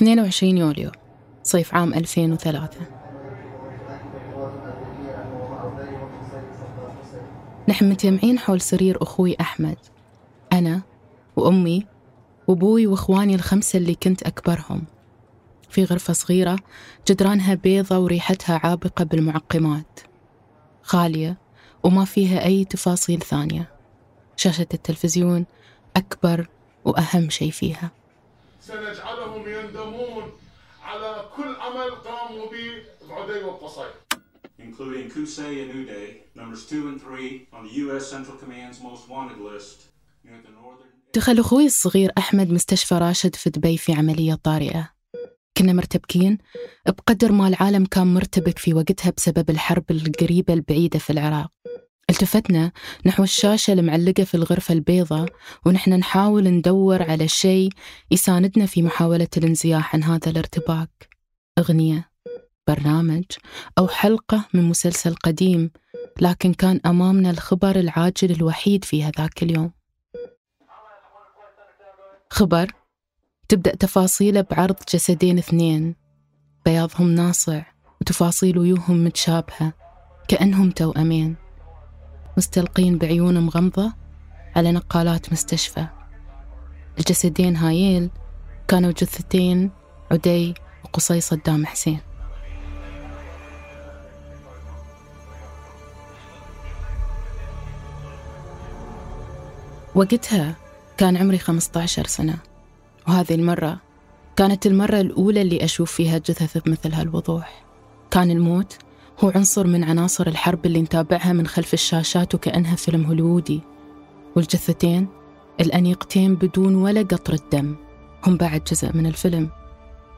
22 يوليو صيف عام 2003 نحن متجمعين حول سرير أخوي أحمد أنا وأمي وأبوي وإخواني الخمسة اللي كنت أكبرهم. في غرفة صغيرة جدرانها بيضة وريحتها عابقة بالمعقمات. خالية وما فيها أي تفاصيل ثانية. شاشة التلفزيون أكبر وأهم شيء فيها. سنجعلهم يندمون على كل عمل قاموا به بعدي والقصي including Kusei and Uday, numbers 2 and 3 on the U.S. Central Command's most wanted list near the northern... دخل أخوي الصغير أحمد مستشفى راشد في دبي في عملية طارئة. كنا مرتبكين بقدر ما العالم كان مرتبك في وقتها بسبب الحرب القريبة البعيدة في العراق. التفتنا نحو الشاشة المعلقة في الغرفة البيضاء ونحن نحاول ندور على شيء يساندنا في محاولة الانزياح عن هذا الارتباك. أغنية برنامج أو حلقة من مسلسل قديم لكن كان أمامنا الخبر العاجل الوحيد في هذاك اليوم. خبر تبدأ تفاصيله بعرض جسدين اثنين. بياضهم ناصع وتفاصيل ويوهم متشابهة كأنهم توأمين. مستلقين بعيون مغمضة على نقالات مستشفى. الجسدين هايل كانوا جثتين عدي وقصي صدام حسين. وقتها كان عمري 15 سنة وهذه المرة كانت المرة الأولى اللي أشوف فيها جثث بمثل هالوضوح. كان الموت هو عنصر من عناصر الحرب اللي نتابعها من خلف الشاشات وكأنها فيلم هوليوودي والجثتين؟ الأنيقتين بدون ولا قطرة دم. هم بعد جزء من الفيلم.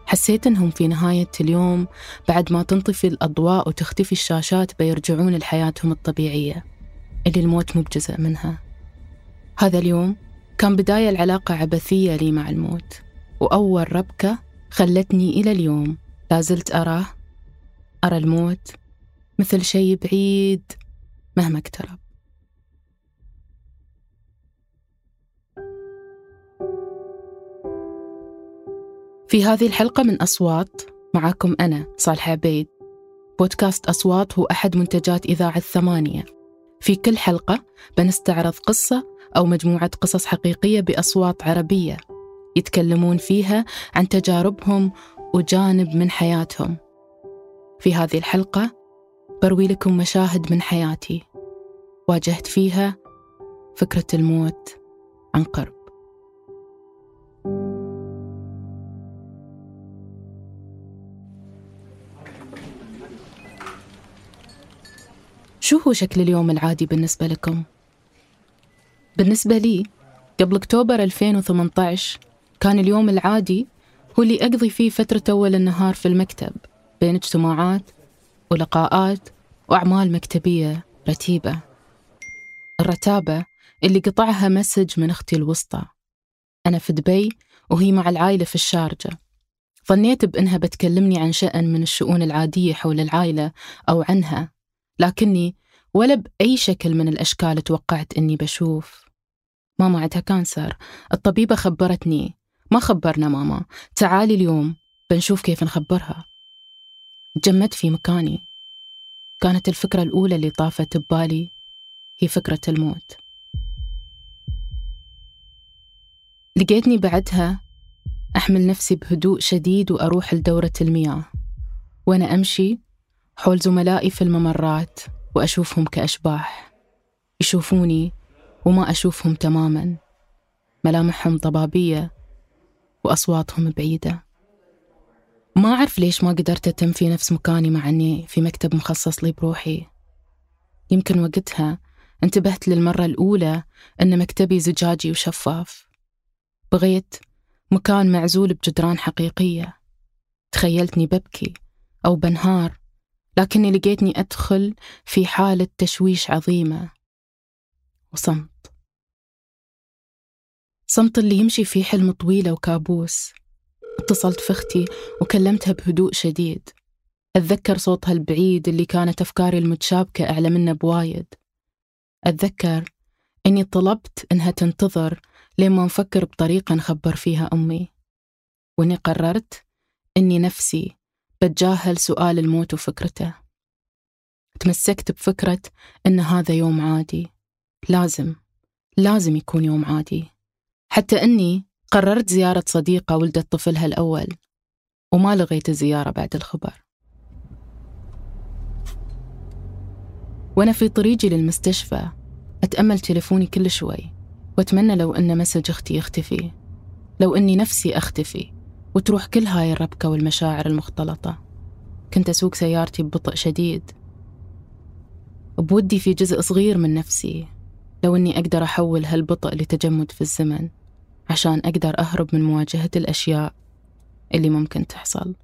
حسيت إنهم في نهاية اليوم بعد ما تنطفي الأضواء وتختفي الشاشات بيرجعون لحياتهم الطبيعية. اللي الموت مو بجزء منها. هذا اليوم كان بداية العلاقة عبثية لي مع الموت. وأول ربكة خلتني إلى اليوم. لازلت أراه. أرى الموت. مثل شيء بعيد مهما اقترب. في هذه الحلقة من أصوات معاكم أنا صالحة عبيد. بودكاست أصوات هو أحد منتجات إذاعة ثمانية في كل حلقة بنستعرض قصة أو مجموعة قصص حقيقية بأصوات عربية يتكلمون فيها عن تجاربهم وجانب من حياتهم. في هذه الحلقة بروي لكم مشاهد من حياتي واجهت فيها فكرة الموت عن قرب شو هو شكل اليوم العادي بالنسبة لكم؟ بالنسبة لي قبل أكتوبر 2018 كان اليوم العادي هو اللي أقضي فيه فترة أول النهار في المكتب بين اجتماعات ولقاءات وأعمال مكتبية رتيبة. الرتابة اللي قطعها مسج من أختي الوسطى. أنا في دبي وهي مع العائلة في الشارجة. ظنيت بأنها بتكلمني عن شأن من الشؤون العادية حول العائلة أو عنها لكني ولا بأي شكل من الأشكال توقعت أني بشوف. ماما عندها كانسر. الطبيبة خبرتني. ما خبرنا ماما. تعالي اليوم بنشوف كيف نخبرها. تجمدت في مكاني. كانت الفكرة الأولى اللي طافت ببالي هي فكرة الموت. لقيتني بعدها أحمل نفسي بهدوء شديد وأروح لدورة المياه. وأنا أمشي حول زملائي في الممرات وأشوفهم كأشباح. يشوفوني وما أشوفهم تماما. ملامحهم ضبابية وأصواتهم بعيدة. ما أعرف ليش ما قدرت أتم في نفس مكاني مع أني في مكتب مخصص لي بروحي. يمكن وقتها انتبهت للمرة الأولى أن مكتبي زجاجي وشفاف. بغيت مكان معزول بجدران حقيقية. تخيلتني ببكي أو بنهار لكني لقيتني أدخل في حالة تشويش عظيمة. وصمت. صمت اللي يمشي في حلم طويلة وكابوس. اتصلت في أختي وكلمتها بهدوء شديد. أتذكر صوتها البعيد اللي كانت أفكاري المتشابكة أعلى منه بوايد. أتذكر إني طلبت إنها تنتظر لين ما نفكر بطريقة نخبر فيها أمي. وإني قررت إني نفسي بتجاهل سؤال الموت وفكرته. تمسكت بفكرة إن هذا يوم عادي. لازم لازم يكون يوم عادي. حتى إني قررت زيارة صديقة ولدت طفلها الأول وما لغيت الزيارة بعد الخبر. وأنا في طريقي للمستشفى أتأمل تليفوني كل شوي وأتمنى لو أن مسج أختي يختفي لو أني نفسي أختفي وتروح كل هاي الربكة والمشاعر المختلطة. كنت أسوق سيارتي ببطء شديد. بودي في جزء صغير من نفسي لو أني أقدر أحول هالبطء لتجمد في الزمن. عشان أقدر أهرب من مواجهة الأشياء اللي ممكن تحصل.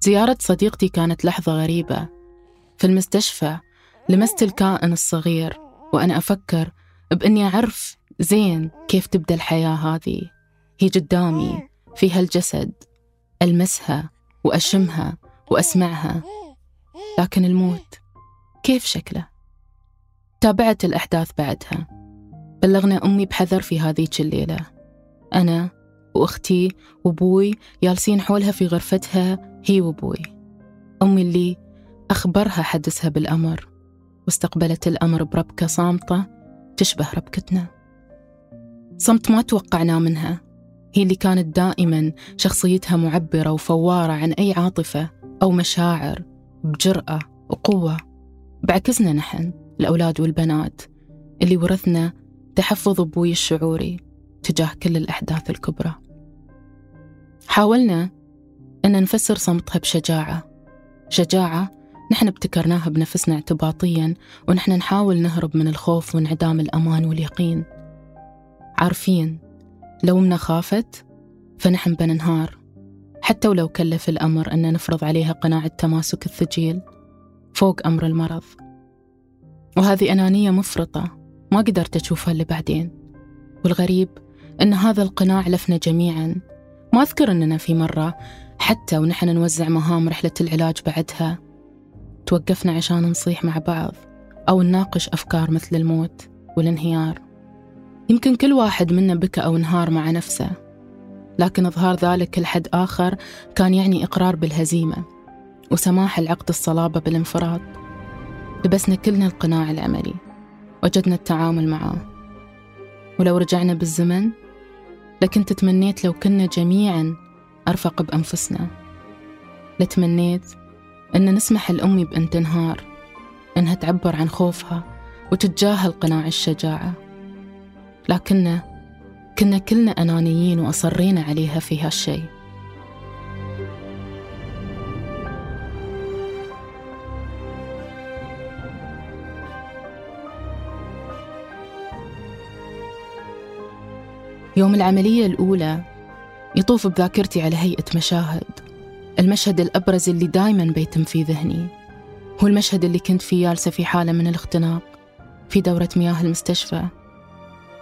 زيارة صديقتي كانت لحظة غريبة. في المستشفى لمست الكائن الصغير وأنا أفكر بإني أعرف زين كيف تبدأ الحياة هذه. هي قدامي في هالجسد ألمسها وأشمها وأسمعها. لكن الموت كيف شكله؟ تابعت الأحداث بعدها. بلغنا أمي بحذر في هذيك الليلة. أنا وأختي وأبوي جالسين حولها في غرفتها هي وأبوي. أمي اللي أخبرها حدثها بالأمر. واستقبلت الأمر بربكة صامتة تشبه ربكتنا. صمت ما توقعناه منها. هي اللي كانت دائما شخصيتها معبرة وفوارة عن أي عاطفة أو مشاعر بجرأة وقوة. بعكسنا نحن الأولاد والبنات اللي ورثنا تحفظ أبوي الشعوري تجاه كل الأحداث الكبرى. حاولنا أن نفسر صمتها بشجاعة. شجاعة نحن ابتكرناها بنفسنا اعتباطيا ونحن نحاول نهرب من الخوف وانعدام الأمان واليقين. عارفين لو منا خافت فنحن بننهار. حتى ولو كلف الأمر أن نفرض عليها قناع التماسك الثجيل فوق أمر المرض. وهذه أنانية مفرطة ما قدرت أشوفها اللي بعدين. والغريب أن هذا القناع لفنا جميعا. ما أذكر أننا في مرة حتى ونحن نوزع مهام رحلة العلاج بعدها توقفنا عشان نصيح مع بعض أو نناقش أفكار مثل الموت والانهيار. يمكن كل واحد منا بكى أو انهار مع نفسه. لكن إظهار ذلك لحد آخر كان يعني إقرار بالهزيمة وسماح العقد الصلابة بالانفراد. لبسنا كلنا القناع العملي وجدنا التعامل معاه ولو رجعنا بالزمن لكنت تمنيت لو كنا جميعا أرفق بأنفسنا. لتمنيت أن نسمح لأمي بأن تنهار أنها تعبر عن خوفها وتتجاهل قناع الشجاعة. لكننا كنا كلنا أنانيين وأصرينا عليها في هالشيء يوم العملية الأولى يطوف بذاكرتي على هيئة مشاهد. المشهد الأبرز اللي دايما بيتم في ذهني. هو المشهد اللي كنت فيه جالسة في حالة من الاختناق في دورة مياه المستشفى.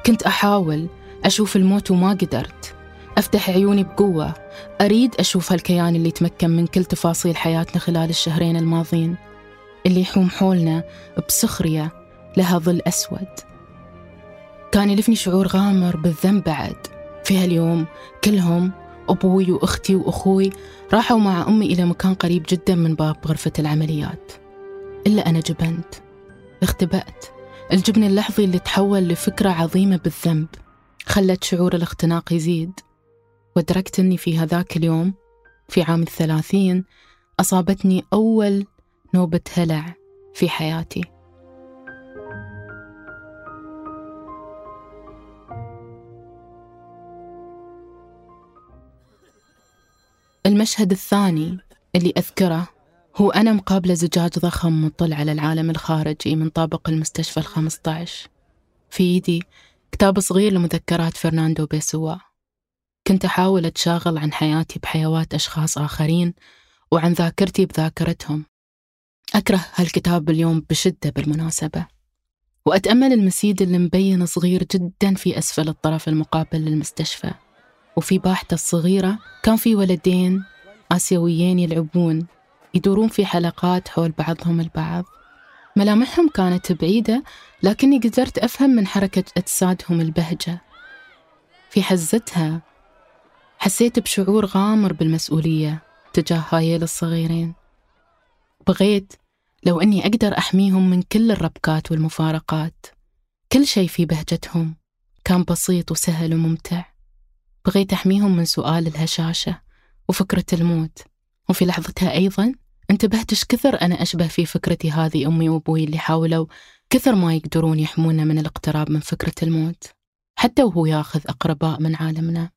كنت أحاول أشوف الموت وما قدرت. أفتح عيوني بقوة. أريد أشوف هالكيان اللي تمكن من كل تفاصيل حياتنا خلال الشهرين الماضيين اللي يحوم حولنا بسخرية لها ظل أسود. كان يلفني شعور غامر بالذنب بعد. في هاليوم كلهم أبوي وأختي وأخوي راحوا مع أمي إلى مكان قريب جدا من باب غرفة العمليات. إلا أنا جبنت. اختبأت. الجبن اللحظي اللي تحول لفكرة عظيمة بالذنب. خلت شعور الاختناق يزيد. وأدركت أني في هذاك اليوم في عام الثلاثين أصابتني أول نوبة هلع في حياتي. المشهد الثاني اللي أذكره هو أنا مقابلة زجاج ضخم مطل على العالم الخارجي من طابق المستشفى الخمسة عشر في إيدي كتاب صغير لمذكرات فرناندو بيسوا. كنت أحاول أتشاغل عن حياتي بحيوات أشخاص آخرين وعن ذاكرتي بذاكرتهم. أكره هالكتاب اليوم بشدة بالمناسبة وأتأمل المسيد اللي مبين صغير جدا في أسفل الطرف المقابل للمستشفى. وفي باحته الصغيرة كان في ولدين آسيويين يلعبون يدورون في حلقات حول بعضهم البعض. ملامحهم كانت بعيدة لكني قدرت أفهم من حركة أجسادهم البهجة. في حزتها حسيت بشعور غامر بالمسؤولية تجاه هايل الصغيرين. بغيت لو أني أقدر أحميهم من كل الربكات والمفارقات. كل شيء في بهجتهم كان بسيط وسهل وممتع. بغيت أحميهم من سؤال الهشاشة وفكرة الموت. وفي لحظتها أيضا انتبهت إيش كثر أنا أشبه في فكرتي هذه أمي وأبوي اللي حاولوا كثر ما يقدرون يحمونا من الاقتراب من فكرة الموت حتى وهو ياخذ أقرباء من عالمنا.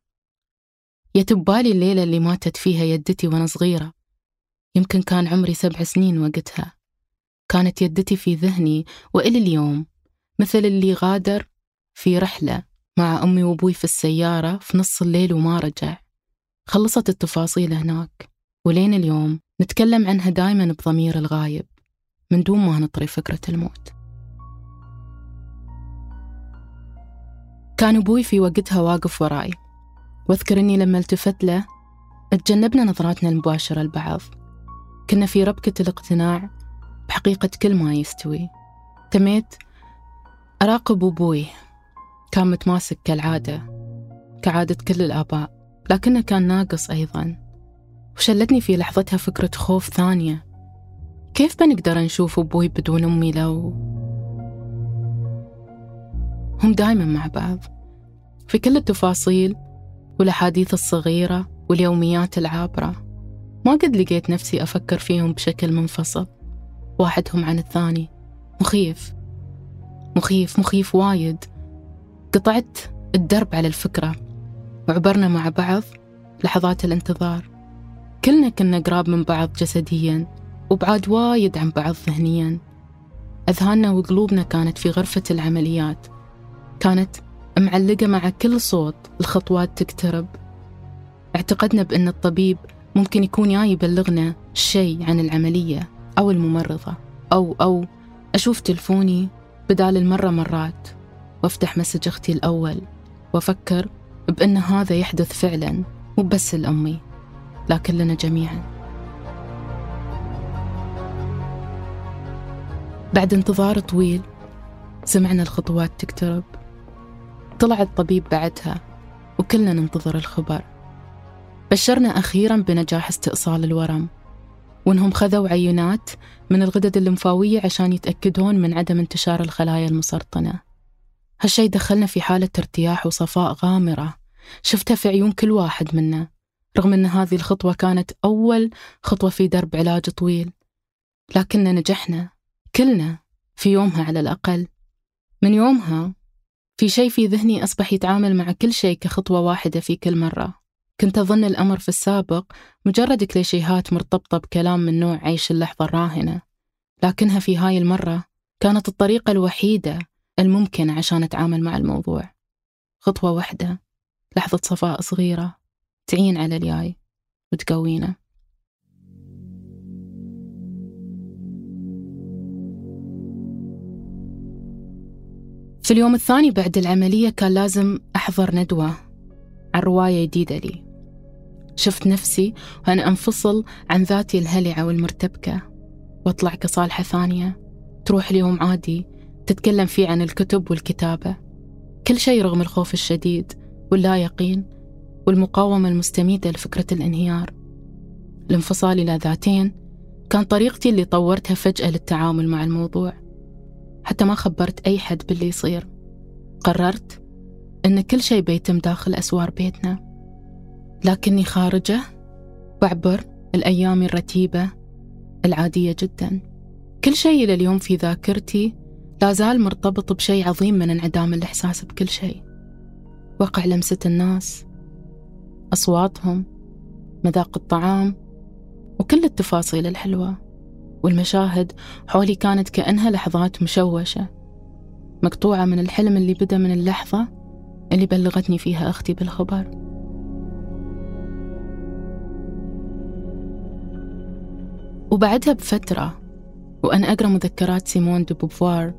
يتبالي الليلة اللي ماتت فيها يدتي وأنا صغيرة. يمكن كان عمري سبع سنين وقتها. كانت يدتي في ذهني وإلى اليوم مثل اللي غادر في رحلة مع أمي وأبوي في السيارة في نص الليل وما رجع. خلصت التفاصيل هناك ولين اليوم نتكلم عنها دايما بضمير الغايب من دون ما نطري فكرة الموت. كان أبوي في وقتها واقف وراي واذكر اني لما التفت له تجنبنا نظراتنا المباشرة لبعض. كنا في ربكة الاقتناع بحقيقة كل ما يستوي. تميت؟ أراقب أبوي. كان متماسك كالعادة كعادة كل الآباء لكنه كان ناقص أيضا. وشلتني في لحظتها فكرة خوف ثانية. كيف بنقدر نشوف أبوي بدون أمي لو هم دايما مع بعض؟ في كل التفاصيل والأحاديث الصغيرة واليوميات العابرة ما قد لقيت نفسي أفكر فيهم بشكل منفصل. واحدهم عن الثاني. مخيف. مخيف مخيف وايد. قطعت الدرب على الفكرة. وعبرنا مع بعض لحظات الانتظار. كلنا كنا قراب من بعض جسديا وبعاد وايد عن بعض ذهنيا. أذهاننا وقلوبنا كانت في غرفة العمليات. كانت معلقة مع كل صوت الخطوات تقترب. اعتقدنا بأن الطبيب ممكن يكون جاي يبلغنا شيء عن العملية أو الممرضة أو أو أشوف تلفوني بدال المرة مرات وأفتح مسج أختي الأول وأفكر بأن هذا يحدث فعلا مو بس لأمي لكن لنا جميعا. بعد انتظار طويل سمعنا الخطوات تقترب. طلع الطبيب بعدها وكلنا ننتظر الخبر. بشرنا أخيرا بنجاح استئصال الورم وإنهم خذوا عينات من الغدد الليمفاوية عشان يتأكدون من عدم انتشار الخلايا المسرطنة. هالشي دخلنا في حالة ارتياح وصفاء غامرة. شفتها في عيون كل واحد منا. رغم أن هذه الخطوة كانت أول خطوة في درب علاج طويل لكننا نجحنا كلنا في يومها على الأقل. من يومها في شيء في ذهني أصبح يتعامل مع كل شيء كخطوة واحدة في كل مرة. كنت أظن الأمر في السابق مجرد كليشيهات مرتبطة بكلام من نوع عيش اللحظة الراهنة لكنها في هاي المرة كانت الطريقة الوحيدة الممكنة عشان أتعامل مع الموضوع. خطوة واحدة لحظة صفاء صغيرة. تعين على الياي وتقوينا في اليوم الثاني بعد العملية كان لازم أحضر ندوة عن رواية جديدة لي. شفت نفسي وأنا أنفصل عن ذاتي الهلعة والمرتبكة وأطلع كصالحة ثانية. تروح اليوم عادي تتكلم فيه عن الكتب والكتابة. كل شيء رغم الخوف الشديد واللا يقين والمقاومة المستميتة لفكرة الانهيار. الانفصال إلى ذاتين كان طريقتي اللي طورتها فجأة للتعامل مع الموضوع. حتى ما خبرت أي حد باللي يصير. قررت أن كل شيء بيتم داخل أسوار بيتنا. لكني خارجة بعبر الأيام الرتيبة العادية جدا. كل شيء إلى اليوم في ذاكرتي لا زال مرتبط بشيء عظيم من انعدام الإحساس بكل شيء وقع لمسة الناس. أصواتهم مذاق الطعام وكل التفاصيل الحلوة. والمشاهد حولي كانت كأنها لحظات مشوشة مقطوعة من الحلم اللي بدأ من اللحظة اللي بلغتني فيها أختي بالخبر. وبعدها بفترة وأنا أقرأ مذكرات سيمون دي بوفوار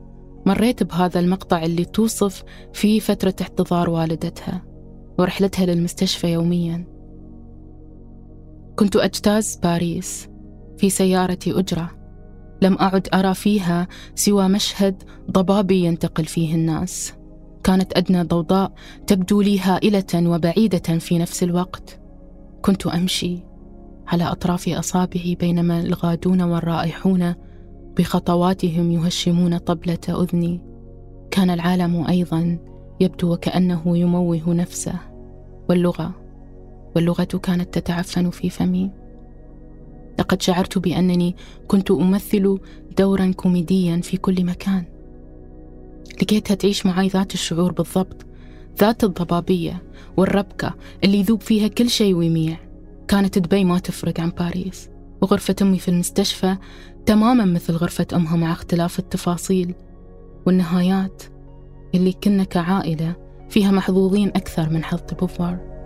مريت بهذا المقطع اللي توصف فيه فترة احتضار والدتها. ورحلتها للمستشفى يوميا. كنت أجتاز باريس في سيارتي أجرة. لم أعد أرى فيها سوى مشهد ضبابي ينتقل فيه الناس. كانت أدنى ضوضاء تبدو لي هائلة وبعيدة في نفس الوقت. كنت أمشي على أطراف أصابعي بينما الغادون والرائحون بخطواتهم يهشمون طبلة أذني. كان العالم أيضا يبدو وكأنه يموه نفسه. واللغة واللغة كانت تتعفن في فمي. لقد شعرت بأنني كنت أمثل دورا كوميديا في كل مكان. لقيتها تعيش معي ذات الشعور بالضبط ذات الضبابية والربكة اللي يذوب فيها كل شيء ويميع كانت دبي ما تفرق عن باريس. وغرفة أمي في المستشفى تماما مثل غرفة أمها مع اختلاف التفاصيل والنهايات. اللي كنا كعائلة فيها محظوظين أكثر من حظ بوفوار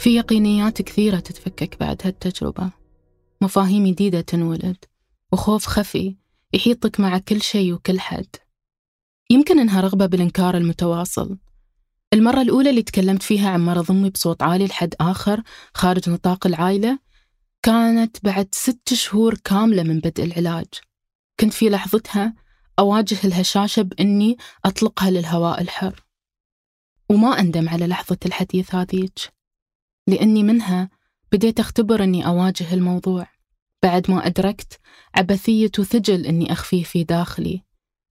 في يقينيات كثيرة تتفكك بعد هالتجربة. مفاهيم جديدة تنولد وخوف خفي يحيطك مع كل شيء وكل حد. يمكن إنها رغبة بالإنكار المتواصل. المرة الأولى اللي تكلمت فيها عن مرض أمي بصوت عالي لحد آخر خارج نطاق العائلة كانت بعد ست شهور كاملة من بدء العلاج. كنت في لحظتها أواجه الهشاشة بإني أطلقها للهواء الحر. وما أندم على لحظة الحديث هذيك لأني منها بديت أختبر أني أواجه الموضوع. بعد ما أدركت عبثية وثجل أني أخفيه في داخلي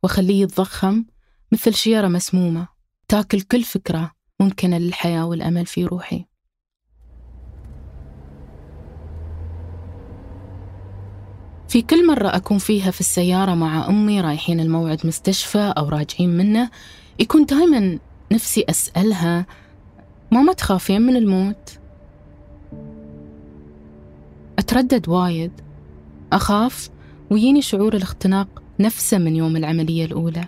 وأخليه يتضخم مثل شيرة مسمومة تاكل كل فكرة ممكنة للحياة والأمل في روحي. في كل مرة أكون فيها في السيارة مع أمي رايحين الموعد مستشفى أو راجعين منه يكون دايما نفسي أسألها ماما تخافين من الموت؟ أتردد وايد أخاف ويجيني شعور الاختناق نفسه من يوم العملية الأولى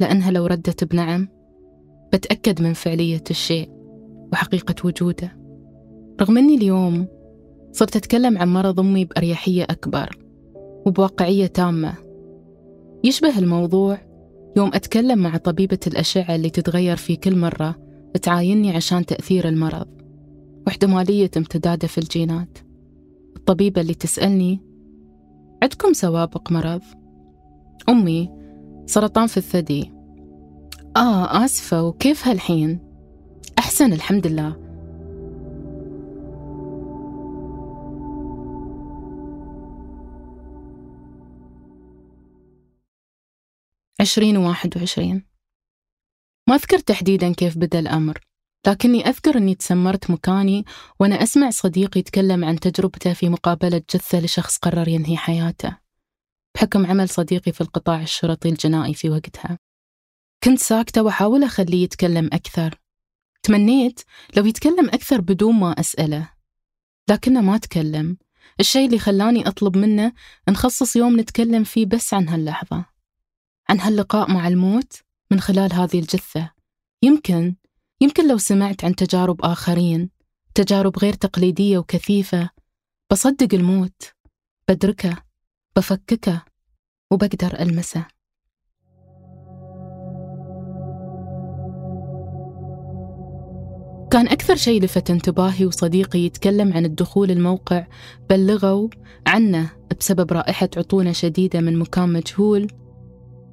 لأنها لو ردت بنعم بتأكد من فعلية الشيء وحقيقة وجوده رغم أني اليوم صرت أتكلم عن مرض أمي بأريحية أكبر وبواقعية تامة يشبه الموضوع يوم أتكلم مع طبيبة الأشعة اللي تتغير في كل مرة تعايني عشان تأثير المرض واحتمالية امتداده في الجينات الطبيبة اللي تسألني عندكم سوابق مرض؟ أمي سرطان في الثدي آه آسفة وكيف هالحين؟ أحسن الحمد لله عشرين وواحد وعشرين. ما أذكر تحديدا كيف بدأ الأمر لكني أذكر أني تسمرت مكاني وأنا أسمع صديقي يتكلم عن تجربته في مقابلة جثة لشخص قرر ينهي حياته بحكم عمل صديقي في القطاع الشرطي الجنائي في وقتها. كنت ساكتة وأحاول أخليه يتكلم أكثر. تمنيت لو يتكلم أكثر بدون ما أسأله لكنه ما تكلم. الشيء اللي خلاني أطلب منه نخصص يوم نتكلم فيه بس عن هاللحظة. عن هاللقاء مع الموت من خلال هذه الجثة. يمكن يمكن لو سمعت عن تجارب آخرين تجارب غير تقليدية وكثيفة. بصدق الموت بدركه بفككه وبقدر ألمسه. كان أكثر شيء لفت انتباهي وصديقي يتكلم عن الدخول الموقع بلغوا عنه بسبب رائحة عطونة شديدة من مكان مجهول.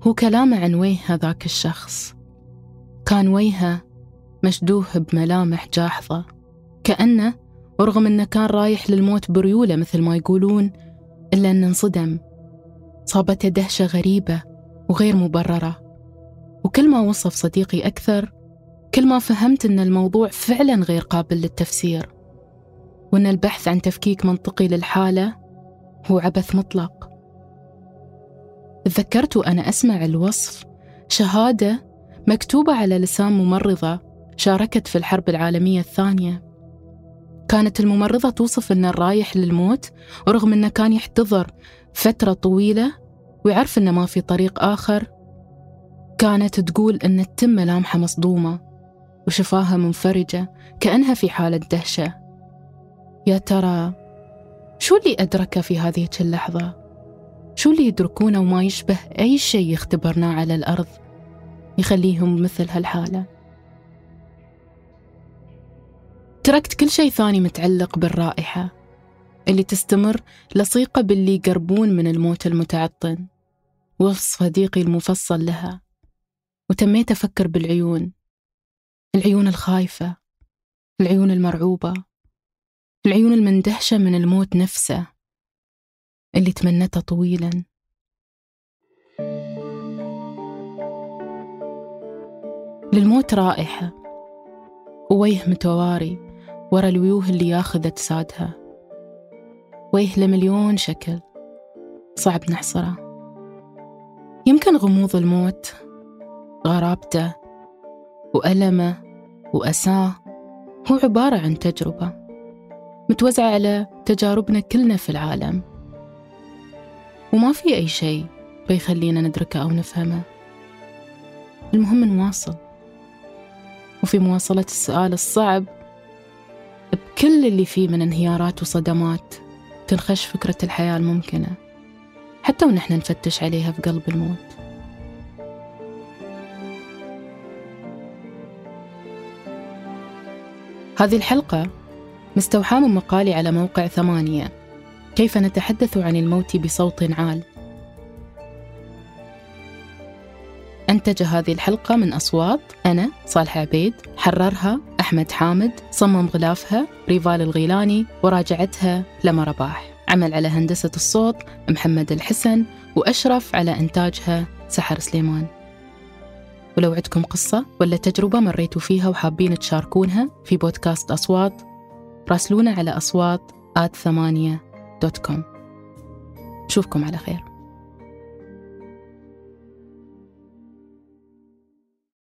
هو كلامه عن وجه هذاك الشخص. كان وجهه مشدوه بملامح جاحظة كأنه ورغم أنه كان رايح للموت بريولة مثل ما يقولون إلا أنه انصدم. صابته دهشة غريبة وغير مبررة. وكل ما وصف صديقي أكثر كل ما فهمت أن الموضوع فعلا غير قابل للتفسير. وأن البحث عن تفكيك منطقي للحالة هو عبث مطلق. تذكرت وأنا أسمع الوصف. شهادة مكتوبة على لسان ممرضة شاركت في الحرب العالمية الثانية. كانت الممرضة توصف أنه رايح للموت ورغم أنه كان يحتضر فترة طويلة ويعرف أنه ما في طريق آخر. كانت تقول أن التم ملامحه مصدومة وشفاها منفرجة كأنها في حالة دهشة. يا ترى شو اللي أدركه في هذه اللحظة؟ شو اللي يدركونه وما يشبه أي شيء يختبرناه على الأرض؟ يخليهم مثل هالحالة. تركت كل شيء ثاني متعلق بالرائحة اللي تستمر لصيقة باللي يقربون من الموت المتعطن وصف صديقي المفصل لها. وتميت أفكر بالعيون. العيون الخايفة. العيون المرعوبة. العيون المندهشة من الموت نفسه. اللي تمنته طويلا. للموت رائحة وويه متواري ورا الويوه اللي ياخذ أجسادها ويه لمليون شكل صعب نحصره. يمكن غموض الموت غرابته وألمه وأساه هو عبارة عن تجربة متوزعة على تجاربنا كلنا في العالم. وما في أي شيء بيخلينا ندركه أو نفهمه. المهم نواصل. وفي مواصلة السؤال الصعب بكل اللي فيه من انهيارات وصدمات تنخش فكرة الحياة الممكنة حتى ونحن نفتش عليها في قلب الموت. هذه الحلقة مستوحاة من مقالي على موقع ثمانية. كيف نتحدث عن الموت بصوت عال؟ أنتج هذه الحلقة من أصوات أنا صالح عبيد حررها أحمد حامد صمم غلافها ريفال الغيلاني وراجعتها لما رباح. عمل على هندسة الصوت محمد الحسن وأشرف على إنتاجها سحر سليمان. ولو عندكم قصة ولا تجربة مريتوا فيها وحابين تشاركونها في بودكاست أصوات راسلونا على أصوات آت ثمانية دوت كوم. نشوفكم على خير.